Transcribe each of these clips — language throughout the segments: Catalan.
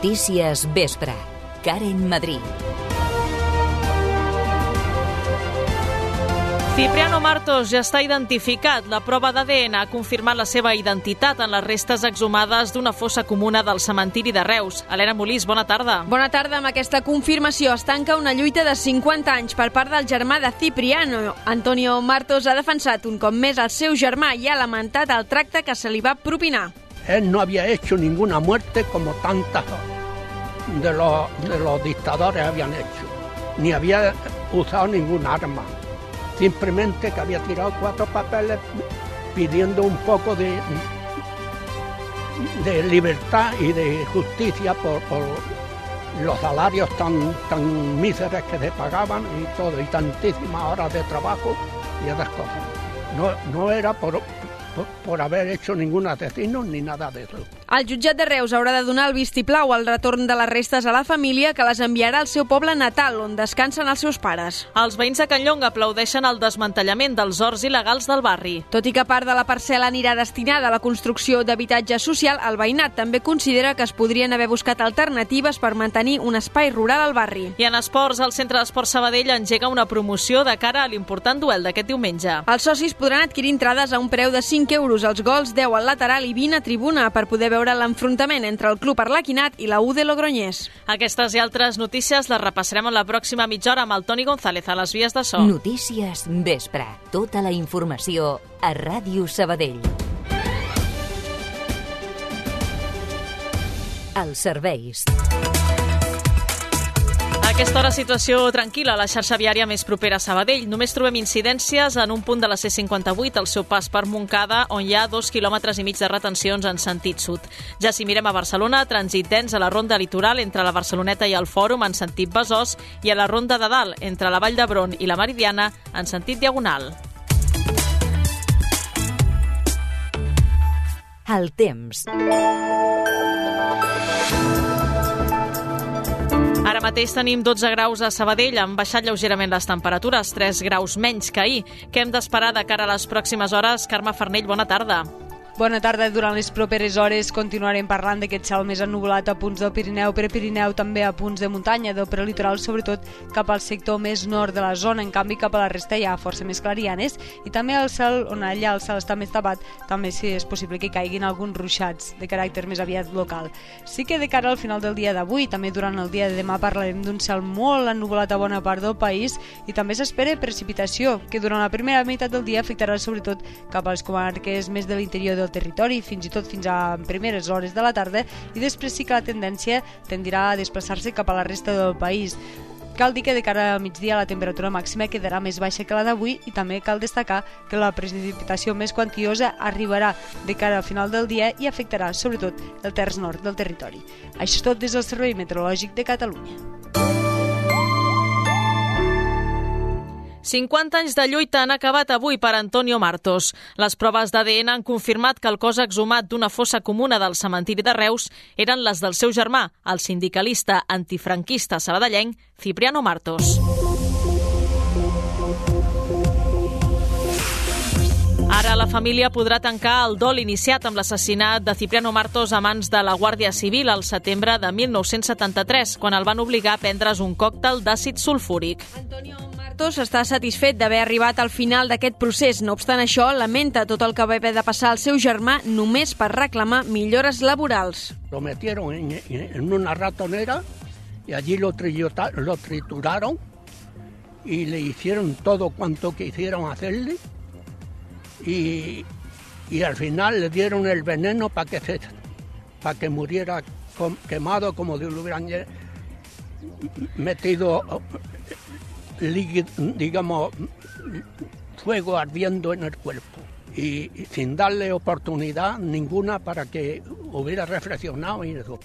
Notícies Vespre. Karen Madrid. Cipriano Martos ja està identificat. La prova d'ADN ha confirmat la seva identitat en les restes exhumades d'una fossa comuna del cementiri de Reus. Helena Molís, bona tarda. Bona tarda. Amb aquesta confirmació es tanca una lluita de 50 anys per part del germà de Cipriano. Antonio Martos ha defensat un cop més el seu germà i ha lamentat el tracte que se li va propinar. Él no había hecho ninguna muerte como tantas de los, dictadores habían hecho, ni había usado ningún arma. Simplemente que había tirado cuatro papeles pidiendo un poco de, libertad y de justicia por, por los salarios tan, tan míseros que se pagaban y todo, y tantísimas horas de trabajo y esas cosas. No, no era por, por, haber hecho ningún asesino ni nada de eso. El jutjat de Reus haurà de donar el vistiplau al retorn de les restes a la família que les enviarà al seu poble natal, on descansen els seus pares. Els veïns de Can Llong aplaudeixen el desmantellament dels horts il·legals del barri. Tot i que part de la parcel·la anirà destinada a la construcció d'habitatge social, el veïnat també considera que es podrien haver buscat alternatives per mantenir un espai rural al barri. I en esports, el Centre d'Esport Sabadell engega una promoció de cara a l'important duel d'aquest diumenge. Els socis podran adquirir entrades a un preu de 5 euros, els gols 10 al lateral i 20 a tribuna per poder veure l'enfrontament entre el club arlequinat i la U de Logroñés. Aquestes i altres notícies les repassarem en la pròxima mitja hora amb el Toni González a les vies de so. Notícies Vespre. Tota la informació a Ràdio Sabadell. Els serveis. Aquesta hora, situació tranquil·la a la xarxa viària més propera a Sabadell. Només trobem incidències en un punt de la C58, al seu pas per Montcada, on hi ha dos quilòmetres i mig de retencions en sentit sud. Ja si mirem a Barcelona, trànsit dens a la ronda litoral entre la Barceloneta i el Fòrum en sentit Besòs i a la ronda de dalt entre la Vall d'Hebron i la Meridiana en sentit diagonal. El temps. Ara mateix tenim 12 graus a Sabadell, han baixat lleugerament les temperatures, 3 graus menys que ahir. Què hem d'esperar de cara a les pròximes hores? Carme Farnell, bona tarda. Bona tarda. Durant les properes hores continuarem parlant d'aquest cel més ennubulat a punts del Pirineu, Prepirineu, també a punts de muntanya, del prelitoral, sobretot cap al sector més nord de la zona. En canvi, cap a la resta hi ha força més clarianes i també el cel, on allà el cel està més tapat, també sí és possible que caiguin alguns ruixats de caràcter més aviat local. Sí que de cara al final del dia d'avui, també durant el dia de demà parlarem d'un cel molt ennubulat a bona part del país i també s'espera precipitació, que durant la primera meitat del dia afectarà sobretot cap a les comarques més de l'interior del territori, fins i tot fins a primeres hores de la tarda, i després sí que la tendència tendirà a desplaçar-se cap a la resta del país. Cal dir que de cara al migdia la temperatura màxima quedarà més baixa que la d'avui i també cal destacar que la precipitació més quantiosa arribarà de cara al final del dia i afectarà sobretot el terç nord del territori. Això és tot des del Servei Meteorològic de Catalunya. 50 anys de lluita han acabat avui per Antonio Martos. Les proves d'ADN han confirmat que el cos exhumat d'una fossa comuna del cementiri de Reus eren les del seu germà, el sindicalista antifranquista sabadellenc Cipriano Martos. Ara la família podrà tancar el dol iniciat amb l'assassinat de Cipriano Martos a mans de la Guàrdia Civil al setembre de 1973, quan el van obligar a prendre's un còctel d'àcid sulfúric. Antonio Martos està satisfet d'haver arribat al final d'aquest procés. No obstant això, lamenta tot el que va haver de passar al seu germà només per reclamar millores laborals. Lo metieron en, en una ratonera y allí lo, trillota- lo trituraron y le hicieron todo cuanto quisieron hacerle y, y al final le dieron el veneno para que, se, para que muriera quemado como si le hubieran lle- metido digamos, fuego ardiendo en el cuerpo y, sin darle oportunidad ninguna para que hubiera reflexionado y eso.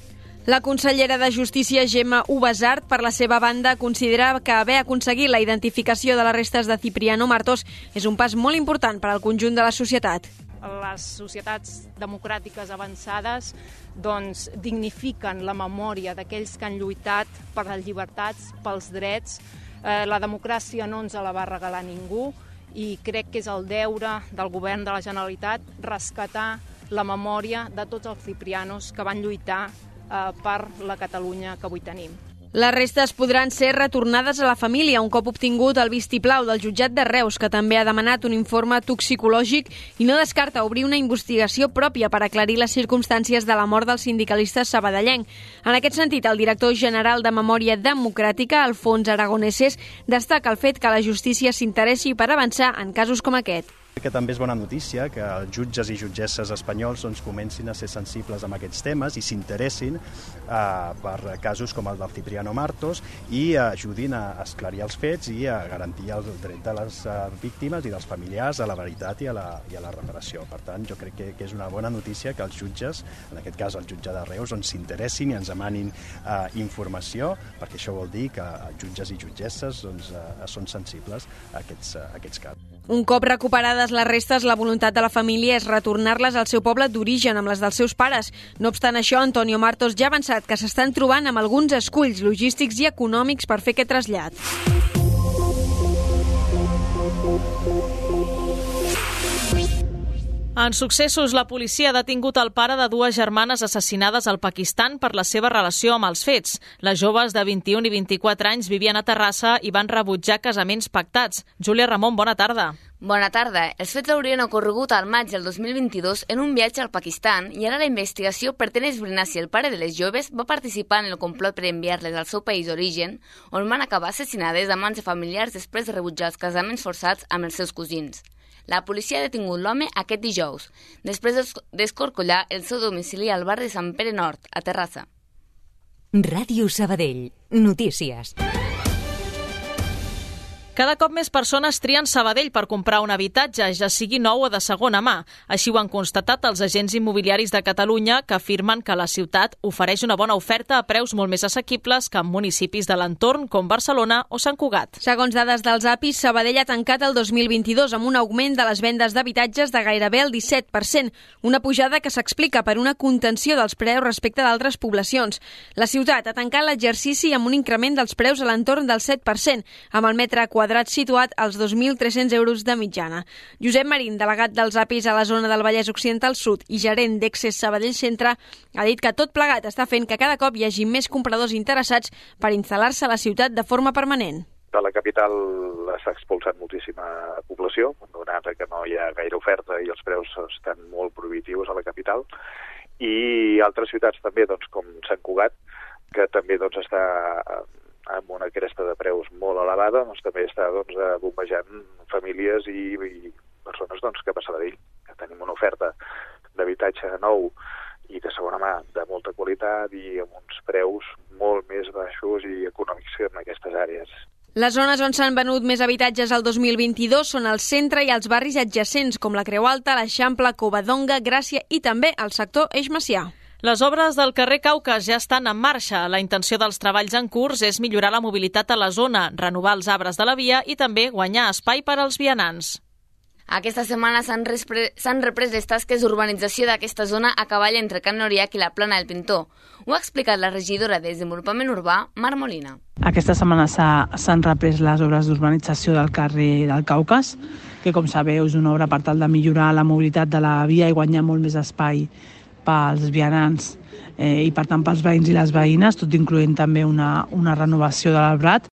La consellera de Justícia, Gemma Ubasart, per la seva banda, considera que haver aconseguit la identificació de les restes de Cipriano Martos és un pas molt important per al conjunt de la societat. les societats democràtiques avançades doncs, dignifiquen la memòria d'aquells que han lluitat per les llibertats, pels drets. Eh, la democràcia no ens la va regalar ningú i crec que és el deure del govern de la Generalitat rescatar la memòria de tots els ciprianos que van lluitar eh, per la Catalunya que avui tenim. Les restes podran ser retornades a la família un cop obtingut el vistiplau del jutjat de Reus, que també ha demanat un informe toxicològic i no descarta obrir una investigació pròpia per aclarir les circumstàncies de la mort del sindicalista sabadellenc. En aquest sentit, el director general de Memòria Democràtica, Alfons Aragoneses, destaca el fet que la justícia s'interessi per avançar en casos com aquest que també és bona notícia que els jutges i jutgesses espanyols doncs, comencin a ser sensibles amb aquests temes i s'interessin eh, per casos com el del Cipriano Martos i ajudin a esclarir els fets i a garantir el dret de les eh, víctimes i dels familiars a la veritat i a la, i a la reparació. Per tant, jo crec que, que és una bona notícia que els jutges, en aquest cas el jutge de Reus, on s'interessin i ens demanin eh, informació, perquè això vol dir que jutges i jutgesses doncs, eh, són sensibles a aquests, a aquests casos. Un cop recuperades les restes, la voluntat de la família és retornar-les al seu poble d'origen amb les dels seus pares. No obstant això, Antonio Martos ja ha avançat que s'estan trobant amb alguns esculls logístics i econòmics per fer aquest trasllat. En successos, la policia ha detingut el pare de dues germanes assassinades al Pakistan per la seva relació amb els fets. Les joves de 21 i 24 anys vivien a Terrassa i van rebutjar casaments pactats. Júlia Ramon, bona tarda. Bona tarda. Els fets haurien ocorregut al maig del 2022 en un viatge al Pakistan i ara la investigació pretén esbrinar si el pare de les joves va participar en el complot per enviar-les al seu país d'origen, on van acabar assassinades a mans de familiars després de rebutjar els casaments forçats amb els seus cosins. La policia ha detingut l'home aquest dijous, després d'escorcollar el seu domicili al barri de Sant Pere Nord, a Terrassa. Ràdio Sabadell. Notícies. Cada cop més persones trien Sabadell per comprar un habitatge, ja sigui nou o de segona mà. Així ho han constatat els agents immobiliaris de Catalunya, que afirmen que la ciutat ofereix una bona oferta a preus molt més assequibles que en municipis de l'entorn com Barcelona o Sant Cugat. Segons dades dels APIs, Sabadell ha tancat el 2022 amb un augment de les vendes d'habitatges de gairebé el 17%, una pujada que s'explica per una contenció dels preus respecte d'altres poblacions. La ciutat ha tancat l'exercici amb un increment dels preus a l'entorn del 7%, amb el metre quadrat quadrat situat als 2.300 euros de mitjana. Josep Marín, delegat dels APIs a la zona del Vallès Occidental Sud i gerent d'Excess Sabadell Centre, ha dit que tot plegat està fent que cada cop hi hagi més compradors interessats per instal·lar-se a la ciutat de forma permanent. De la capital s'ha expulsat moltíssima població, donat que no hi ha gaire oferta i els preus estan molt prohibitius a la capital, i altres ciutats també, doncs, com Sant Cugat, que també doncs, està amb una cresta de preus molt elevada, doncs també està doncs, eh, bombejant famílies i, i persones doncs, que a Sabadell, que tenim una oferta d'habitatge nou i de segona mà de molta qualitat i amb uns preus molt més baixos i econòmics en aquestes àrees. Les zones on s'han venut més habitatges el 2022 són el centre i els barris adjacents, com la Creu Alta, l'Eixample, Covadonga, Gràcia i també el sector Eix Macià. Les obres del carrer Caucas ja estan en marxa. La intenció dels treballs en curs és millorar la mobilitat a la zona, renovar els arbres de la via i també guanyar espai per als vianants. Aquesta setmana s'han reprès les tasques d'urbanització d'aquesta zona a cavall entre Can Noriac i la Plana del Pintor. Ho ha explicat la regidora de Desenvolupament Urbà, Mar Molina. Aquesta setmana s'han reprès les obres d'urbanització del carrer del Caucas, que com sabeu és una obra per tal de millorar la mobilitat de la via i guanyar molt més espai pels vianants eh, i per tant pels veïns i les veïnes, tot incloent també una, una renovació de l'arbrat.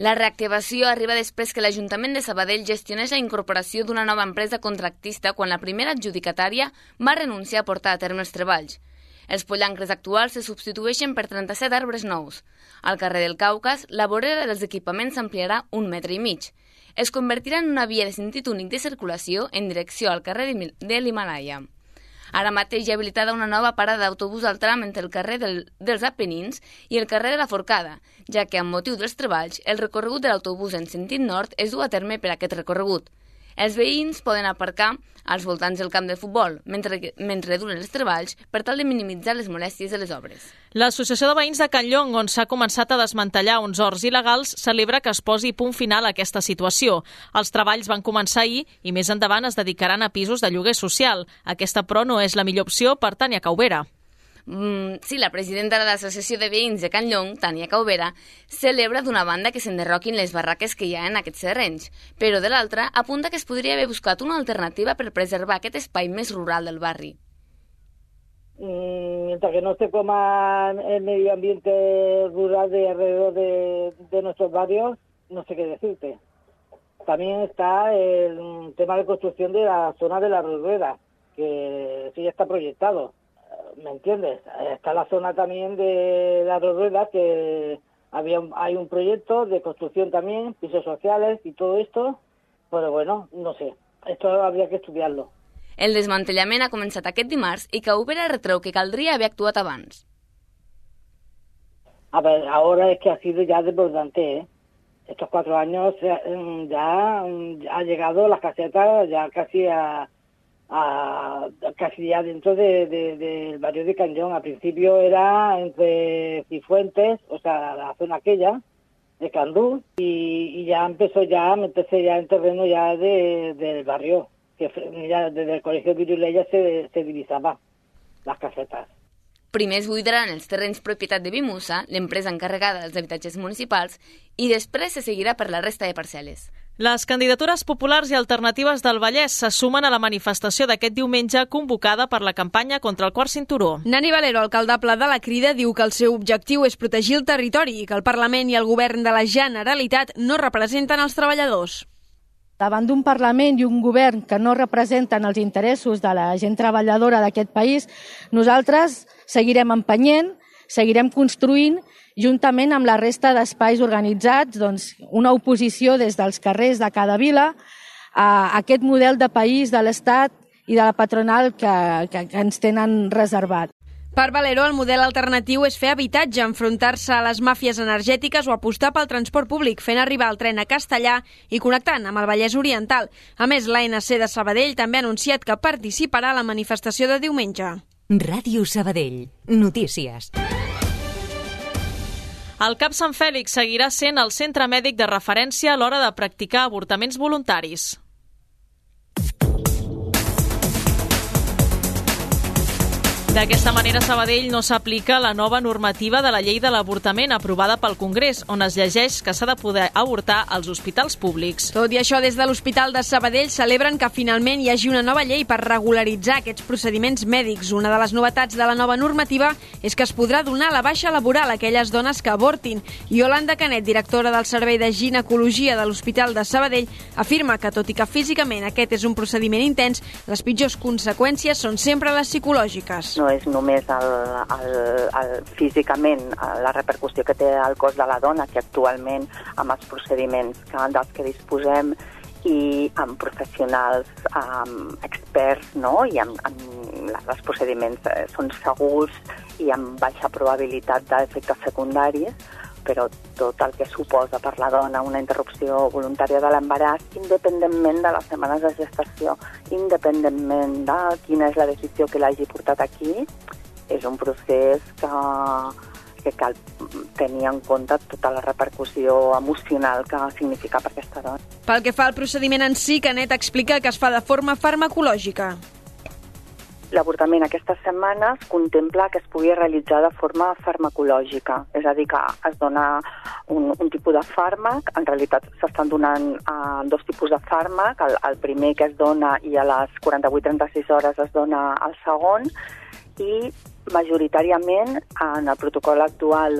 La reactivació arriba després que l'Ajuntament de Sabadell gestionés la incorporació d'una nova empresa contractista quan la primera adjudicatària va renunciar a portar a terme els treballs. Els pollancres actuals se substitueixen per 37 arbres nous. Al carrer del Caucas, la vorera dels equipaments s'ampliarà un metre i mig. Es convertirà en una via de sentit únic de circulació en direcció al carrer de l'Himalaya. Ara mateix hi ha habilitada una nova parada d'autobús al tram entre el carrer del, dels Apenins i el carrer de la Forcada, ja que amb motiu dels treballs el recorregut de l'autobús en sentit nord es du a terme per aquest recorregut. Els veïns poden aparcar als voltants del camp de futbol mentre, mentre duren els treballs per tal de minimitzar les molèsties de les obres. L'Associació de Veïns de Can Llong, on s'ha començat a desmantellar uns horts il·legals, celebra que es posi punt final a aquesta situació. Els treballs van començar ahir i més endavant es dedicaran a pisos de lloguer social. Aquesta, però, no és la millor opció per Tània Caubera. Mm, sí, la presidenta de l'Associació de Veïns de Can Llong, Tania Caubera, celebra d'una banda que s'enderroquin les barraques que hi ha en aquests terrenys, però de l'altra apunta que es podria haver buscat una alternativa per preservar aquest espai més rural del barri. mm, mientras que no se coma el medio ambiente rural de alrededor de, de nuestros barrios, no sé qué decirte. También está el tema de construcción de la zona de la rueda, que sí ya está proyectado. ¿Me entiendes? Está la zona también de la rueda que había hay un proyecto de construcción también, pisos sociales y todo esto, pero bueno, no sé, esto habría que estudiarlo. El desmantellament ha començat aquest dimarts i que Ubera retreu que caldria haver actuat abans. A ver, ahora es que ha sido ya desbordante, ¿eh? Estos cuatro años eh, ya, mm, ha llegado las casetas ya casi a, a casi ya dentro de, de, del barrio de Cañón. Al principio era entre Cifuentes, o sea, la zona aquella, de Candú, y, y ya empezó ya a meterse ya en terreno ya de, del barrio, que ya desde el colegio Viruleya se, se divisaba las casetas. Primer es buidaran els terrenys propietat de Bimusa, l'empresa encarregada dels habitatges municipals, i després se seguirà per la resta de parcel·les. Les candidatures populars i alternatives del Vallès se sumen a la manifestació d'aquest diumenge convocada per la campanya contra el quart cinturó. Nani Valero, alcaldable de la Crida, diu que el seu objectiu és protegir el territori i que el Parlament i el govern de la Generalitat no representen els treballadors. Davant d'un Parlament i un govern que no representen els interessos de la gent treballadora d'aquest país, nosaltres seguirem empenyent, seguirem construint juntament amb la resta d'espais organitzats, doncs, una oposició des dels carrers de cada vila a aquest model de país de l'Estat i de la patronal que, que, que ens tenen reservat. Per Valero, el model alternatiu és fer habitatge, enfrontar-se a les màfies energètiques o apostar pel transport públic, fent arribar el tren a Castellà i connectant amb el Vallès Oriental. A més, l'ANC de Sabadell també ha anunciat que participarà a la manifestació de diumenge. Ràdio Sabadell. Notícies. El CAP Sant Fèlix seguirà sent el centre mèdic de referència a l'hora de practicar avortaments voluntaris. D'aquesta manera, Sabadell no s'aplica la nova normativa de la llei de l'avortament aprovada pel Congrés, on es llegeix que s'ha de poder avortar als hospitals públics. Tot i això, des de l'Hospital de Sabadell celebren que finalment hi hagi una nova llei per regularitzar aquests procediments mèdics. Una de les novetats de la nova normativa és que es podrà donar la baixa laboral a aquelles dones que avortin. I Yolanda Canet, directora del Servei de Ginecologia de l'Hospital de Sabadell, afirma que, tot i que físicament aquest és un procediment intens, les pitjors conseqüències són sempre les psicològiques no és només el, el, el, físicament la repercussió que té el cos de la dona, que actualment amb els procediments que, dels que disposem i amb professionals um, experts no? i amb, amb els procediments eh, són segurs i amb baixa probabilitat d'efectes secundaris, però tot el que suposa per la dona una interrupció voluntària de l'embaràs, independentment de les setmanes de gestació, independentment de quina és la decisió que l'hagi portat aquí, és un procés que, que cal tenir en compte tota la repercussió emocional que significa per aquesta dona. Pel que fa al procediment en si, Canet explica que es fa de forma farmacològica. L'avortament aquestes setmanes contempla que es pugui realitzar de forma farmacològica, és a dir, que es dona un, un tipus de fàrmac, en realitat s'estan donant uh, dos tipus de fàrmac, el, el primer que es dona i a les 48-36 hores es dona el segon, i majoritàriament en el protocol actual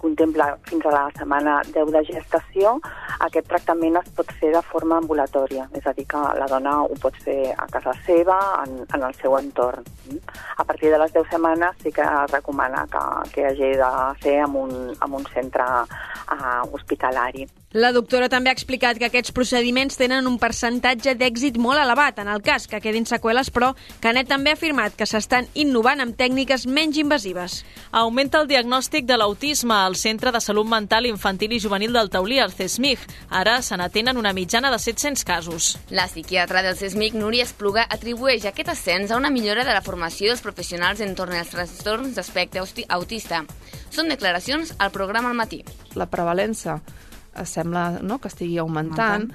contempla fins a la setmana 10 de gestació, aquest tractament es pot fer de forma ambulatòria, és a dir, que la dona ho pot fer a casa seva, en, en el seu entorn. A partir de les 10 setmanes sí que es recomana que, que hagi de ser en un, en un centre uh, hospitalari. La doctora també ha explicat que aquests procediments tenen un percentatge d'èxit molt elevat en el cas que quedin seqüeles, però Canet també ha afirmat que s'estan innovant amb tècniques menys invasives. Augmenta el diagnòstic de l'autisme al Centre de Salut Mental Infantil i Juvenil del Taulí, el CESMIG. Ara se n'atenen una mitjana de 700 casos. La psiquiatra del CESMIG, Núria Espluga, atribueix aquest ascens a una millora de la formació dels professionals entorn als trastorns d'aspecte autista. Són declaracions al programa al matí. La prevalença sembla no, que estigui augmentant,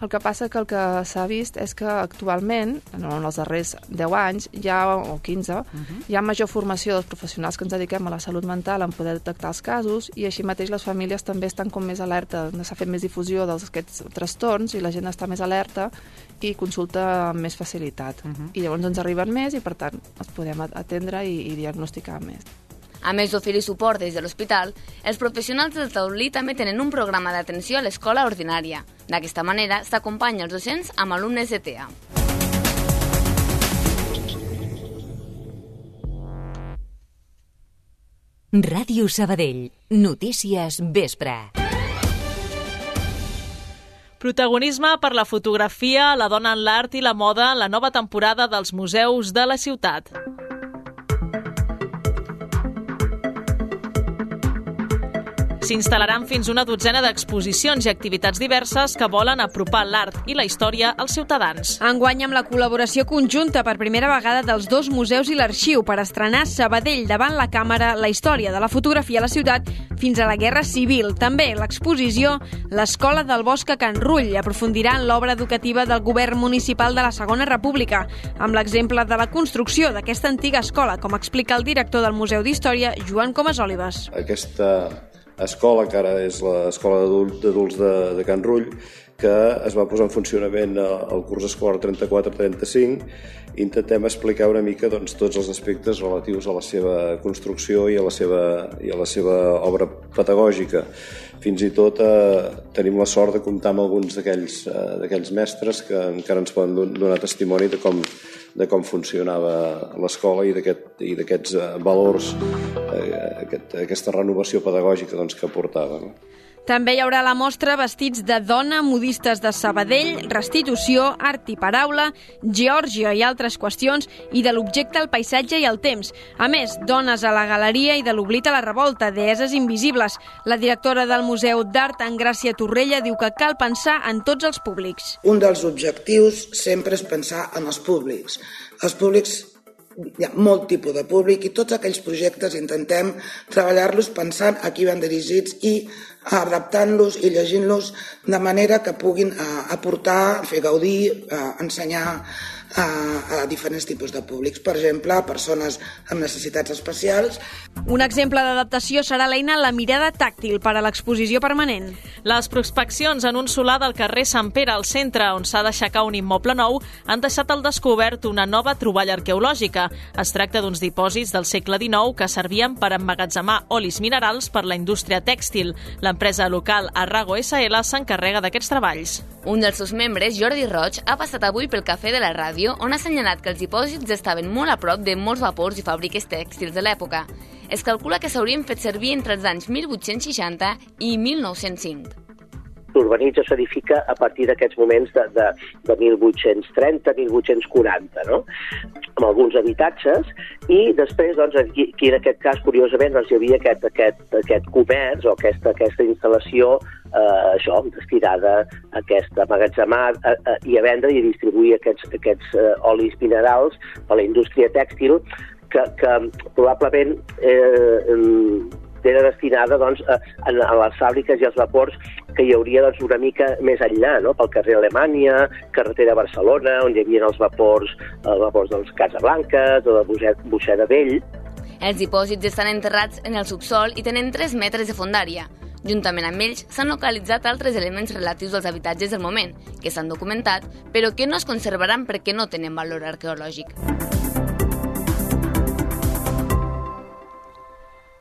El que passa que el que s'ha vist és que actualment, en els darrers 10 anys, ja, o 15, uh -huh. hi ha major formació dels professionals que ens dediquem a la salut mental en poder detectar els casos i així mateix les famílies també estan com més alerta, s'ha fet més difusió d'aquests trastorns i la gent està més alerta i consulta amb més facilitat. Uh -huh. I llavors ens arriben més i per tant els podem atendre i, i diagnosticar més. A més d'oferir suport des de l'hospital, els professionals del taulí també tenen un programa d'atenció a l'escola ordinària. D'aquesta manera, s'acompanya els docents amb alumnes de TEA. Ràdio Sabadell. Notícies vespre. Protagonisme per la fotografia, la dona en l'art i la moda en la nova temporada dels museus de la ciutat. S'instal·laran fins una dotzena d'exposicions i activitats diverses que volen apropar l'art i la història als ciutadans. Enguany amb la col·laboració conjunta per primera vegada dels dos museus i l'arxiu per estrenar Sabadell davant la càmera la història de la fotografia a la ciutat fins a la Guerra Civil. També l'exposició L'Escola del Bosc a Can Rull aprofundirà en l'obra educativa del govern municipal de la Segona República, amb l'exemple de la construcció d'aquesta antiga escola, com explica el director del Museu d'Història, Joan Comas Olives. Aquesta escola, que ara és l'escola d'adults de, de Can Rull, que es va posar en funcionament al curs escolar 34-35. Intentem explicar una mica doncs, tots els aspectes relatius a la seva construcció i a la seva, i a la seva obra pedagògica. Fins i tot eh, tenim la sort de comptar amb alguns d'aquells eh, mestres que encara ens poden donar testimoni de com, de com funcionava l'escola i d'aquests aquest, eh, valors, eh, aquest, aquesta renovació pedagògica doncs, que portava. No? També hi haurà la mostra Vestits de dona, modistes de Sabadell, restitució, art i paraula, Geòrgia i altres qüestions, i de l'objecte al paisatge i el temps. A més, dones a la galeria i de l'oblit a la revolta, deeses invisibles. La directora del Museu d'Art, Engràcia Torrella, diu que cal pensar en tots els públics. Un dels objectius sempre és pensar en els públics. Els públics hi ha molt tipus de públic i tots aquells projectes intentem treballar-los pensant a qui van dirigits i adaptant-los i llegint-los de manera que puguin eh, aportar, fer gaudir, eh, ensenyar a, a diferents tipus de públics, per exemple, a persones amb necessitats especials. Un exemple d'adaptació serà l'eina La mirada tàctil per a l'exposició permanent. Les prospeccions en un solar del carrer Sant Pere al centre, on s'ha d'aixecar un immoble nou, han deixat al descobert una nova troballa arqueològica. Es tracta d'uns dipòsits del segle XIX que servien per emmagatzemar olis minerals per la indústria tèxtil. L'empresa local Arrago SL s'encarrega d'aquests treballs. Un dels seus membres, Jordi Roig, ha passat avui pel Cafè de la Ràdio, on ha assenyalat que els dipòsits estaven molt a prop de molts vapors i fàbriques tèxtils de l'època. Es calcula que s'haurien fet servir entre els anys 1860 i 1905 l'urbanitza s'edifica a partir d'aquests moments de, de, de 1830-1840, no? amb alguns habitatges, i després, doncs, aquí, aquí en aquest cas, curiosament, doncs, hi havia aquest, aquest, aquest comerç o aquesta, aquesta instal·lació eh, això, destinada a aquesta magatzemar a, a, i a vendre i a distribuir aquests, aquests eh, olis minerals a la indústria tèxtil que, que probablement eh, era destinada doncs, a, a les fàbriques i als vapors que hi hauria doncs, una mica més enllà, no? pel carrer Alemanya, carretera Barcelona, on hi havia els vapors, els vapors dels Casablanca, o de Buixeda Vell. Els dipòsits estan enterrats en el subsol i tenen 3 metres de fondària. Juntament amb ells, s'han localitzat altres elements relatius als habitatges del moment, que s'han documentat, però que no es conservaran perquè no tenen valor arqueològic.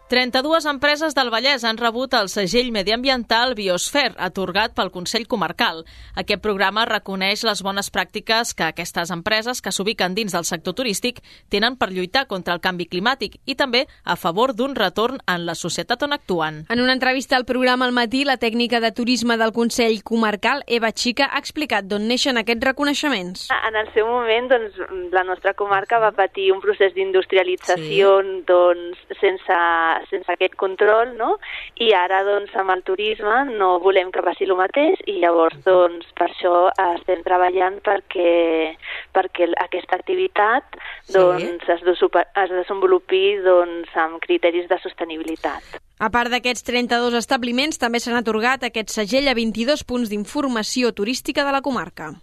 32 empreses del Vallès han rebut el segell mediambiental Biosfer, atorgat pel Consell Comarcal. Aquest programa reconeix les bones pràctiques que aquestes empreses que s'ubiquen dins del sector turístic tenen per lluitar contra el canvi climàtic i també a favor d'un retorn en la societat on actuen. En una entrevista al programa al matí, la tècnica de turisme del Consell Comarcal, Eva Xica, ha explicat d'on neixen aquests reconeixements. En el seu moment, doncs, la nostra comarca va patir un procés d'industrialització sí. doncs, sense sense aquest control, no? I ara, doncs, amb el turisme no volem que passi el mateix i llavors, doncs, per això estem treballant perquè, perquè aquesta activitat doncs, es, es desenvolupi doncs, amb criteris de sostenibilitat. A part d'aquests 32 establiments, també s'han atorgat aquest segell a 22 punts d'informació turística de la comarca.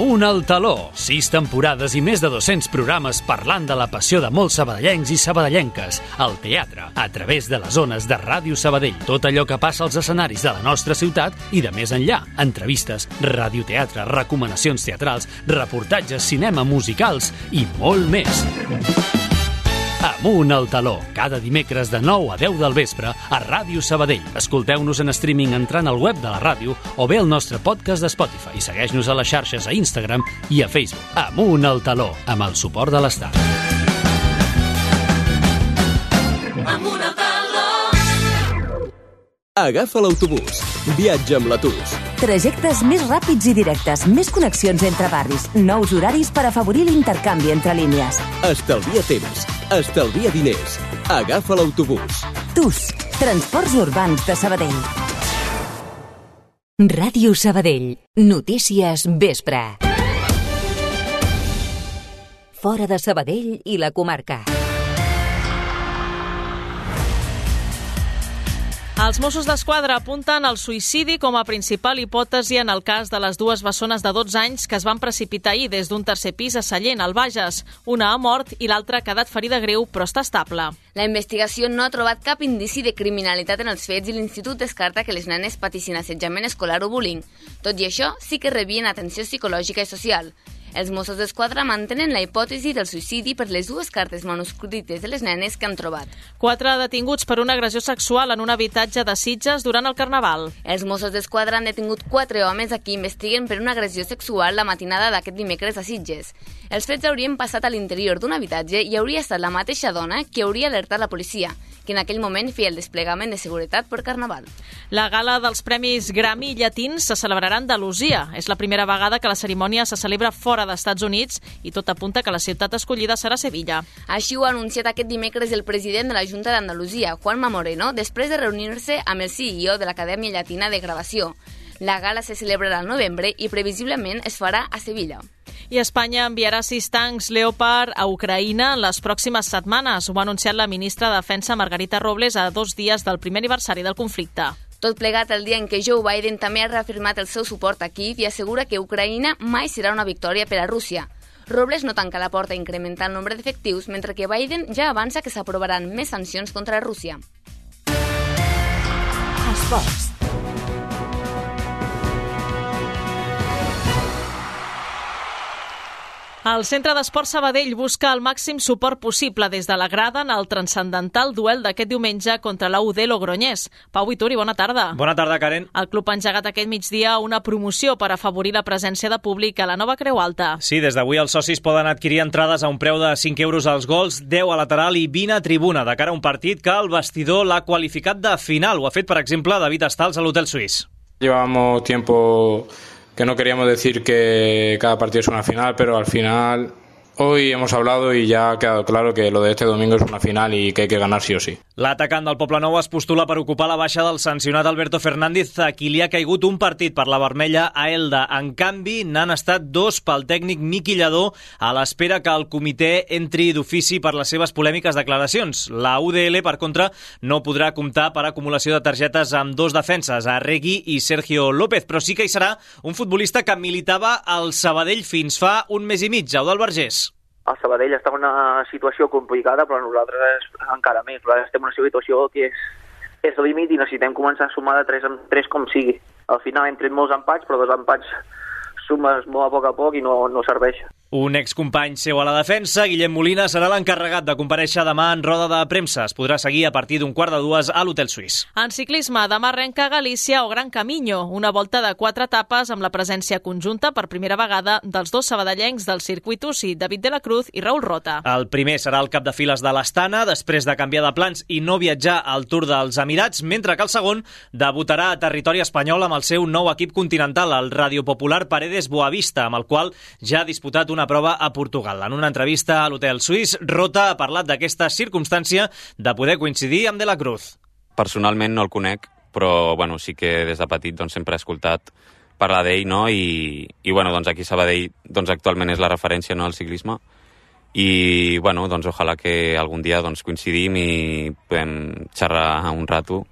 Amunt al taló. Sis temporades i més de 200 programes parlant de la passió de molts sabadellencs i sabadellenques al teatre, a través de les zones de Ràdio Sabadell. Tot allò que passa als escenaris de la nostra ciutat i de més enllà. Entrevistes, radioteatre, recomanacions teatrals, reportatges, cinema, musicals i molt més. Amunt al taló, cada dimecres de 9 a 10 del vespre a Ràdio Sabadell. Escolteu-nos en streaming entrant al web de la ràdio o bé al nostre podcast de Spotify i segueix-nos a les xarxes a Instagram i a Facebook. Amunt al taló, amb el suport de l'Estat. Amunt al taló. Agafa l'autobús. Viatja amb l'Atus. Trajectes més ràpids i directes, més connexions entre barris, nous horaris per afavorir l'intercanvi entre línies. Estalvia temps. Estalvia diners. Agafa l'autobús. TUS, Transports Urbans de Sabadell. Ràdio Sabadell. Notícies vespre. Fora de Sabadell i la comarca. Els Mossos d'Esquadra apunten al suïcidi com a principal hipòtesi en el cas de les dues bessones de 12 anys que es van precipitar ahir des d'un tercer pis a Sallent, al Bages. Una ha mort i l'altra ha quedat ferida greu, però està estable. La investigació no ha trobat cap indici de criminalitat en els fets i l'Institut descarta que les nenes patissin assetjament escolar o bullying. Tot i això, sí que rebien atenció psicològica i social. Els Mossos d'Esquadra mantenen la hipòtesi del suïcidi per les dues cartes manuscrites de les nenes que han trobat. Quatre detinguts per una agressió sexual en un habitatge de Sitges durant el Carnaval. Els Mossos d'Esquadra han detingut quatre homes a qui investiguen per una agressió sexual la matinada d'aquest dimecres a Sitges. Els fets haurien passat a l'interior d'un habitatge i hauria estat la mateixa dona que hauria alertat la policia, que en aquell moment feia el desplegament de seguretat per Carnaval. La gala dels Premis Grammy Llatins se celebrarà a Andalusia. És la primera vegada que la cerimònia se celebra fora d'Estats Units i tot apunta que la ciutat escollida serà Sevilla. Així ho ha anunciat aquest dimecres el president de la Junta d'Andalusia, Juanma Moreno, després de reunir-se amb el CEO de l'Acadèmia Llatina de Gravació. La gala se celebrarà al novembre i previsiblement es farà a Sevilla. I Espanya enviarà sis tancs Leopard a Ucraïna en les pròximes setmanes. Ho ha anunciat la ministra de Defensa Margarita Robles a dos dies del primer aniversari del conflicte. Tot plegat el dia en què Joe Biden també ha reafirmat el seu suport a Kiev i assegura que Ucraïna mai serà una victòria per a Rússia. Robles no tanca la porta a incrementar el nombre d'efectius, mentre que Biden ja avança que s'aprovaran més sancions contra Rússia. Esports. El Centre d'Esport Sabadell busca el màxim suport possible des de la grada en el transcendental duel d'aquest diumenge contra la UD Logroñés. Pau Vituri, bona tarda. Bona tarda, Karen. El club ha engegat aquest migdia una promoció per afavorir la presència de públic a la nova Creu Alta. Sí, des d'avui els socis poden adquirir entrades a un preu de 5 euros als gols, 10 a lateral i 20 a tribuna, de cara a un partit que el vestidor l'ha qualificat de final. Ho ha fet, per exemple, David Estals a l'Hotel Suís. Llevamos tiempo que no queríamos decir que cada partido es una final, pero al final Hoy hemos hablado y ya ha quedado claro que lo de este domingo es una final y que hay que ganar sí o sí. L'atacant del Poble Nou es postula per ocupar la baixa del sancionat Alberto Fernández, a qui li ha caigut un partit per la vermella a Elda. En canvi, n'han estat dos pel tècnic Miqui Lladó a l'espera que el comitè entri d'ofici per les seves polèmiques declaracions. La UDL, per contra, no podrà comptar per acumulació de targetes amb dos defenses, Arregui i Sergio López, però sí que hi serà un futbolista que militava al Sabadell fins fa un mes i mig, Eudal Vergés el Sabadell està en una situació complicada, però nosaltres encara més. Nosaltres estem en una situació que és, és límit i necessitem començar a sumar de 3 en 3 com sigui. Al final hem tret molts empats, però dos empats sumes molt a poc a poc i no, no serveix. Un excompany seu a la defensa, Guillem Molina, serà l'encarregat de compareixer demà en roda de premsa. Es podrà seguir a partir d'un quart de dues a l'Hotel Suís. En ciclisme, demà arrenca Galícia o Gran Camino, una volta de quatre etapes amb la presència conjunta per primera vegada dels dos sabadellencs del circuit UCI, David de la Cruz i Raül Rota. El primer serà el cap de files de l'Astana, després de canviar de plans i no viatjar al Tour dels Emirats, mentre que el segon debutarà a territori espanyol amb el seu nou equip continental, el Radio Popular Paredes Boavista, amb el qual ja ha disputat una una prova a Portugal. En una entrevista a l'hotel suís, Rota ha parlat d'aquesta circumstància de poder coincidir amb De la Cruz. Personalment no el conec, però bueno, sí que des de petit doncs, sempre he escoltat parlar d'ell, no? I, i bueno, doncs aquí Sabadell doncs, actualment és la referència no, al ciclisme i bueno, doncs ojalà que algun dia doncs, coincidim i podem xerrar un rato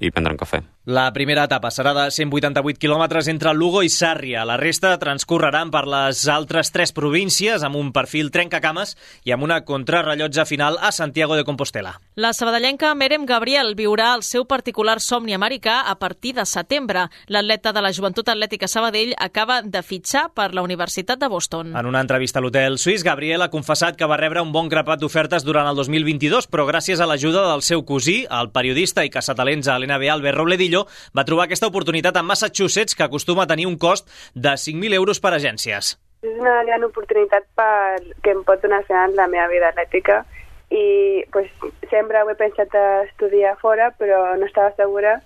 i prendre un cafè. La primera etapa serà de 188 quilòmetres entre Lugo i Sàrria. La resta transcorreran per les altres tres províncies amb un perfil trencacames i amb una contrarrellotge final a Santiago de Compostela. La sabadellenca Merem Gabriel viurà el seu particular somni americà a partir de setembre. L'atleta de la Joventut Atlètica Sabadell acaba de fitxar per la Universitat de Boston. En una entrevista a l'hotel suís, Gabriel ha confessat que va rebre un bon grapat d'ofertes durant el 2022, però gràcies a l'ajuda del seu cosí, el periodista i caçatalents a l'NBA Albert Robledillo, Rosselló va trobar aquesta oportunitat a Massachusetts, que acostuma a tenir un cost de 5.000 euros per agències. És una gran oportunitat per, que em pot donar en la meva vida atlètica i pues, sempre ho he pensat a estudiar fora, però no estava segura.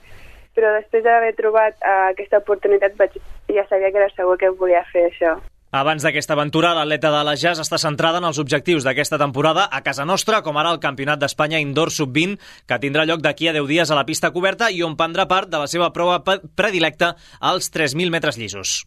Però després d'haver trobat uh, aquesta oportunitat vaig, ja sabia que era segur que volia fer això. Abans d'aquesta aventura, l'atleta de la Jazz està centrada en els objectius d'aquesta temporada a casa nostra, com ara el Campionat d'Espanya Indoor Sub-20, que tindrà lloc d'aquí a 10 dies a la pista coberta i on prendrà part de la seva prova predilecta als 3.000 metres llisos.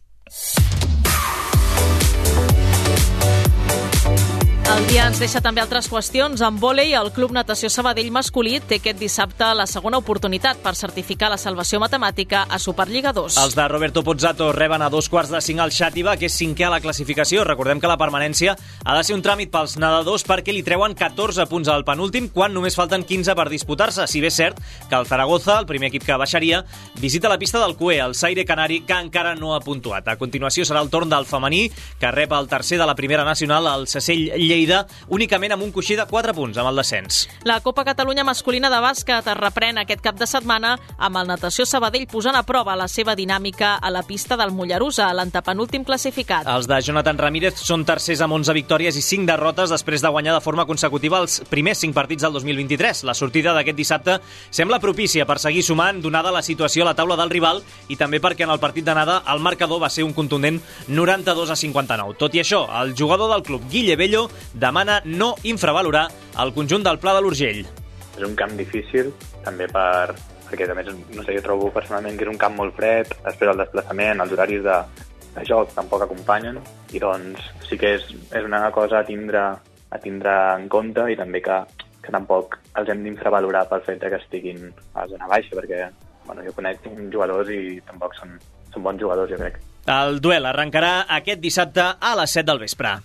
El dia ens deixa també altres qüestions. En vòlei, el Club Natació Sabadell masculí té aquest dissabte la segona oportunitat per certificar la salvació matemàtica a Superliga 2. Els de Roberto Pozzato reben a dos quarts de cinc al Xàtiva, que és cinquè a la classificació. Recordem que la permanència ha de ser un tràmit pels nedadors perquè li treuen 14 punts al penúltim quan només falten 15 per disputar-se. Si bé és cert que el Zaragoza, el primer equip que baixaria, visita la pista del CUE, el Saire Canari, que encara no ha puntuat. A continuació serà el torn del femení, que rep el tercer de la primera nacional, el Cecell Lleida Lleida únicament amb un coixí de 4 punts amb el descens. La Copa Catalunya masculina de bàsquet es reprèn aquest cap de setmana amb el Natació Sabadell posant a prova la seva dinàmica a la pista del Mollerusa, l'antepenúltim classificat. Els de Jonathan Ramírez són tercers amb 11 victòries i 5 derrotes després de guanyar de forma consecutiva els primers 5 partits del 2023. La sortida d'aquest dissabte sembla propícia per seguir sumant, donada la situació a la taula del rival i també perquè en el partit d'anada el marcador va ser un contundent 92 a 59. Tot i això, el jugador del club, Guille Bello, demana no infravalorar el conjunt del Pla de l'Urgell. És un camp difícil, també per, perquè a més, no sé, jo trobo personalment que és un camp molt fred, després el desplaçament, els horaris de, de joc tampoc acompanyen, i doncs sí que és, és una cosa a tindre, a tindre en compte i també que, que tampoc els hem d'infravalorar pel fet que estiguin a la zona baixa, perquè bueno, jo conec jugadors i tampoc són, són bons jugadors, jo crec. El duel arrencarà aquest dissabte a les 7 del vespre.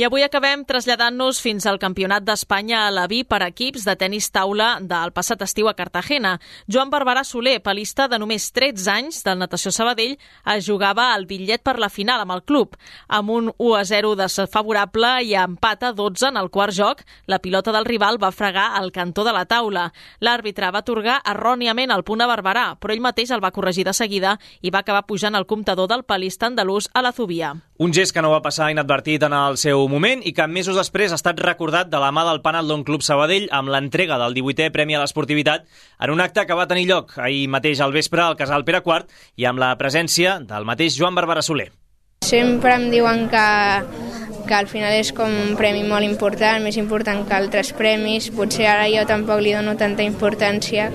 I avui acabem traslladant-nos fins al Campionat d'Espanya a la Vi per equips de tennis taula del passat estiu a Cartagena. Joan Barberà Soler, palista de només 13 anys del Natació Sabadell, es jugava al bitllet per la final amb el club. Amb un 1-0 desfavorable i empat a 12 en el quart joc, la pilota del rival va fregar al cantó de la taula. L'àrbitre va atorgar erròniament el punt a Barberà, però ell mateix el va corregir de seguida i va acabar pujant el comptador del palista andalús a la Zubia. Un gest que no va passar inadvertit en el seu moment i que mesos després ha estat recordat de la mà del Panaldon Club Sabadell amb l'entrega del 18è Premi a l'Esportivitat en un acte que va tenir lloc ahir mateix al vespre al Casal Pere IV i amb la presència del mateix Joan Barbara Soler. Sempre em diuen que, que al final és com un premi molt important, més important que altres premis. Potser ara jo tampoc li dono tanta importància,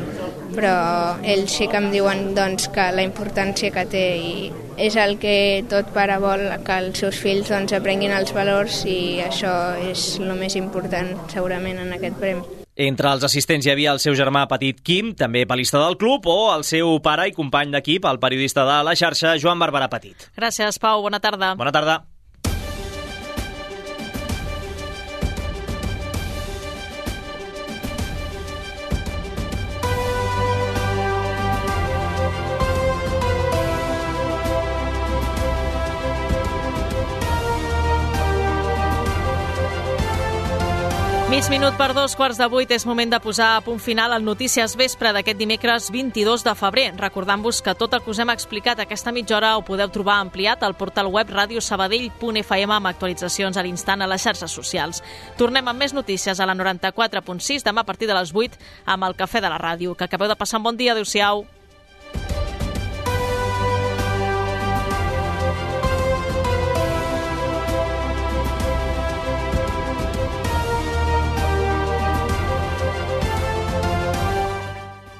però ells sí que em diuen doncs, que la importància que té i és el que tot pare vol, que els seus fills doncs, aprenguin els valors i això és el més important segurament en aquest premi. Entre els assistents hi havia el seu germà petit Quim, també palista del club, o el seu pare i company d'equip, el periodista de la xarxa, Joan Barberà Petit. Gràcies, Pau. Bona tarda. Bona tarda. Mig minut per dos quarts de vuit és moment de posar a punt final al Notícies Vespre d'aquest dimecres 22 de febrer. Recordant-vos que tot el que us hem explicat aquesta mitja hora ho podeu trobar ampliat al portal web radiosabadell.fm amb actualitzacions a l'instant a les xarxes socials. Tornem amb més notícies a la 94.6 demà a partir de les 8 amb el Cafè de la Ràdio. Que acabeu de passar un bon dia. Adéu-siau.